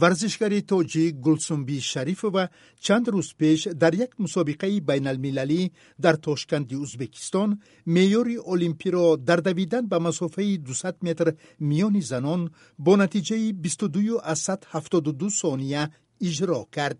варзишгари тоҷик гулсумби шарифова чанд рӯз пеш дар як мусобиқаи байналмилалӣ дар тошканди ӯзбекистон меъёри олимпиро дар давидан ба масофаи 200 метр миёни занон бо натиҷаи 22,72 сония иҷро кард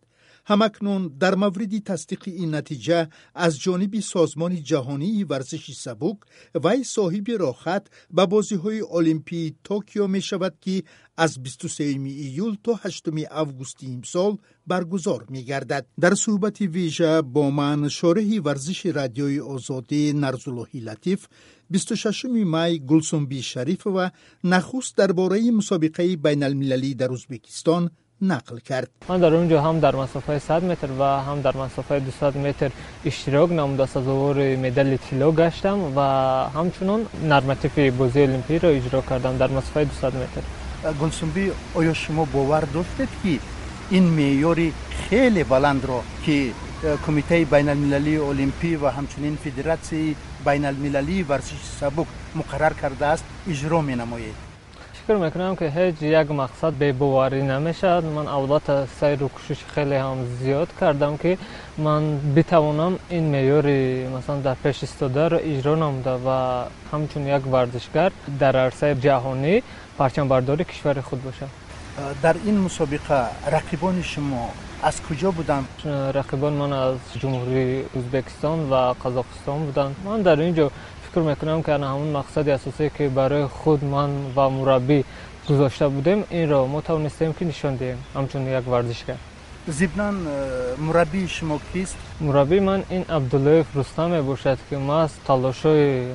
ҳамакнун дар мавриди тасдиқи ин натиҷа аз ҷониби созмони ҷаҳонии варзиши сабук вай соҳиби рохат ба бозиҳои олимпии токио мешавад ки аз 23 июл то 8 августи имсол баргузор мегардад. Дар суҳбати вижа бо ман шореҳи варзиши радиои озодӣ нарзуллоҳи латиф 26 май гулсумби шарифова нахуст дар бораи мусобиқаи байналмилалӣ дар ӯзбекистон нақл кард ман дар он ҷо ҳам дар масофаи 100 метр ва ҳам дар масофаи 200 метр иштирок намуда сазовори медали тилло гаштам ва ҳамчунон нормативи бозии олимпиро иҷро кардам дар масофаи 200 метр гулсумбӣ оё шумо бовар доштед ки ин меъёри хеле баландро ки э, кумитаи байналмилалии олимпӣ ва ҳамчунин федератсияи байналмилалии варзиши сабук муқаррар кардааст иҷро менамоед фикр мекунам ки ҳеҷ як мақсад бебоварӣ намешавад ман албатта сайру кӯшиши хеле ҳам зиёд кардам ки ман битавонам ин меъёри масалан дар пеш истодаро иҷро намуда ва ҳамчун як варзишгар дар арсаи ҷаҳонӣ парчамбардори кишвари худ бошам дар ин мусобиқа рақибони шумо аз куҷо буданд рақибон ман аз ҷумҳурии ӯзбекистон ва қазоқистон буданд ман дар ин ҷо фикр мекунам ки ана ҳамон мақсади асосие ки барои худ ман ва мураббӣ гузошта будем инро мо тавонистем ки нишон диҳем. Ҳамчун як варзишгар зибнан э, мураббии шумо кист? Мураббии ман ин абдуллоев рустам мебошад ки маз талошҳои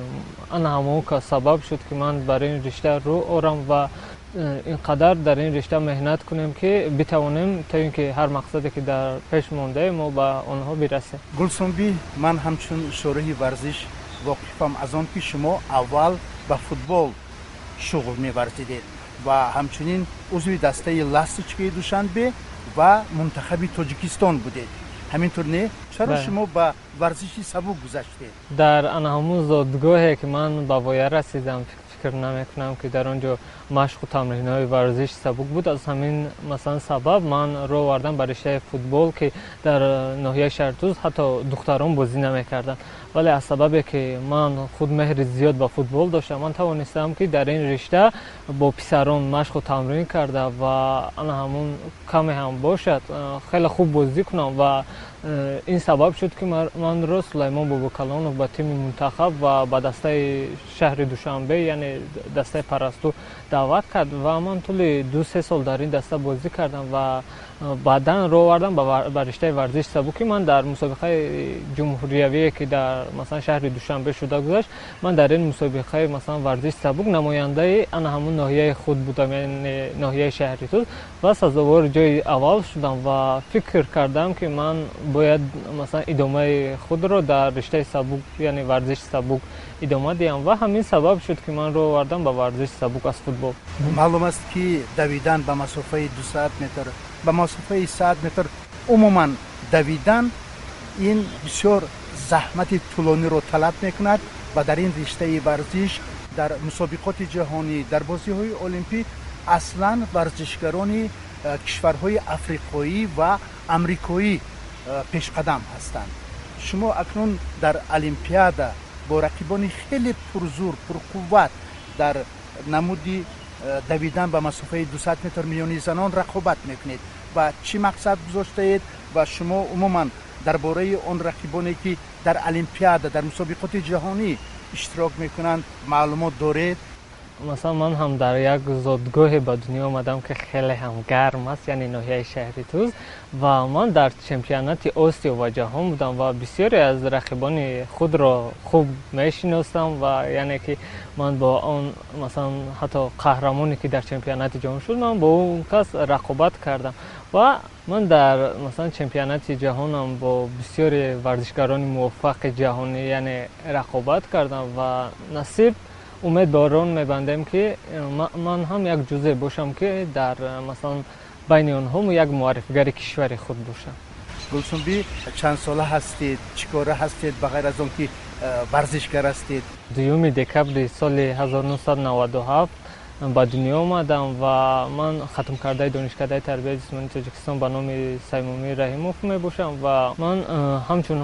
ана ҳамон сабаб шуд ки ман бар ин ришта рӯ орам ва э, инқадар дар ин ришта меҳнат кунем ки битавонем то ин ки ҳар мақсаде ки дар пеш мондаем мо ба онҳо бирасем. Гулсумбӣ ман ҳамчун шораҳи варзиш воқифам аз он ки шумо аввал ба футбол шуғл меварзидед ва ҳамчунин узви дастаи ласточкаи душанбе ва мунтахаби тоҷикистон будед. Ҳамин тур не чаро шумо ба варзиши сабук гузаштед? Дар ана ҳамун зодгоҳе ки ман ба воя расидам фикр намекунам ки дар он ҷо машқу тамринҳои варзиши сабук буд. Аз ҳамин масалан сабаб ман роҳ овардам ба риштаи футбол ки дар ноҳияи шаҳртуз ҳатто духтарон бозӣ намекарданд вале аз сабабе ки ман худ меҳри зиёд ба футбол доштам ман тавонистам ки дар ин ришта бо писарон машқу тамрин карда ва ана ҳамун каме ҳам бошад. Хеле хуб бозӣ кунам ва Э, ин сабаб шуд ки манро сулаймон бобокалонов ба тими мунтахаб ва ба дастаи шаҳри душанбе яъне дастаи парасту даъват кард ва ман тӯли ду се сол дар ин даста бозӣ кардам ва баъдан роҳ овардам ба риштаи варзиши сабуки ман дар мусобиқаи ҷумҳуриявие ки дар масалан шаҳри душанбе шуда гузашт ман дар ин мусобиқаи масалан варзиши сабук намояндаи ана ҳамун ноҳияи худ будам яъне ноҳияи шаҳри туз ва сазовори ҷойи аввал шудам ва фикр кардам ки ман бояд масалан идомаи худро дар риштаи сабук яъне варзиши сабук идома диҳам ва ҳамин сабаб шуд ки ман роҳ овардам ба варзиши сабук аз футбол. Маълум аст ки давидан ба масофаи 200 метр ба масофаи 100 метр умуман давидан ин бисёр заҳмати тӯлониро талаб мекунад ва дар ин риштаи варзиш дар мусобиқоти ҷаҳонӣ дар бозиҳои олимпӣ аслан варзишгарони э, кишварҳои африқоӣ ва амрикоӣ э, пешқадам ҳастанд. Шумо акнун дар олимпиада бо рақибони хеле пурзур пурқувват дар намуди Э, давидан ба масофаи 200 метр миллиони занон рақобат мекунед. Ва чӣ мақсад гузоштаед? Ва шумо умуман дар бораи он рақибоне ки дар олимпиада дар мусобиқоти ҷаҳонӣ иштирок мекунанд маълумот доред масалан ман ҳам дар як зодгоҳе ба дунё омадам ки хеле ҳам гарм аст яъне ноҳияи шаҳри туз ва ман дар чемпионати осиё ва ҷаҳон будам ва бисёре аз рақибони худро хуб мешиносам ва яъне ки ман бо он масалан ҳатто қаҳрамоне ки дар чемпионати ҷаҳон шуд ман бо он кас рақобат кардам ва ман дар масалан чемпионати ҷаҳонам бо бисёре варзишгарони муваффақи ҷаҳонӣ яъне рақобат кардам ва насиб умед ба он мебандем ки э, ман ҳам як ҷузъе бошам ки дар э, масалан байни онҳо як муаррифгари кишвари худ бошам гулсумбӣ чандсола ҳастед чӣ кора ҳастед ба ғайр аз он ки э, варзишгар ҳастед дуюми декабри соли 1997 ба дунё омадам ва ман хатмкардаи донишкадаи тарбияи ҷисмонии тоҷикистон ба номи саймумӣ раҳимов мебошам ва ман ҳамчун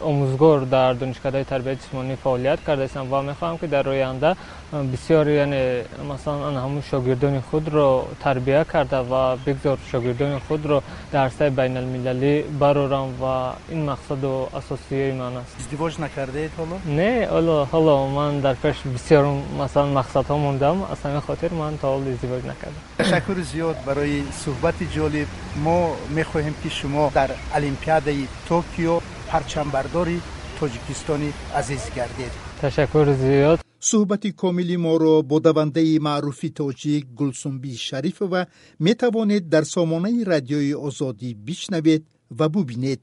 омӯзгор дар донишкадаи тарбияи ҷисмонӣ фаъолият кардаистам ва мехоҳам ки дар оянда бисёр яъне масалан ҳамун шогирдони худро тарбия карда ва бигзор шогирдони худро дар арсаи байналмилалӣ барорам ва ин мақсаду асосияи ман аст. Издивоҷ накардаед ҳоло? Не ҳоло ман дар пеш бисёр масалан мақсадҳо мондаам аз ҳамин хотир ман то ҳол издивоҷ накардам ташаккури зиёд барои суҳбати ҷолиб мо мехоҳем ки шумо дар олимпиадаи токио парчамбардори тоҷикистони азиз гардед ташаккури зиёд суҳбати комили моро бо давандаи маъруфи тоҷик гулсумбии шарифова метавонед дар сомонаи радиои озодӣ бишнавед ва бубинед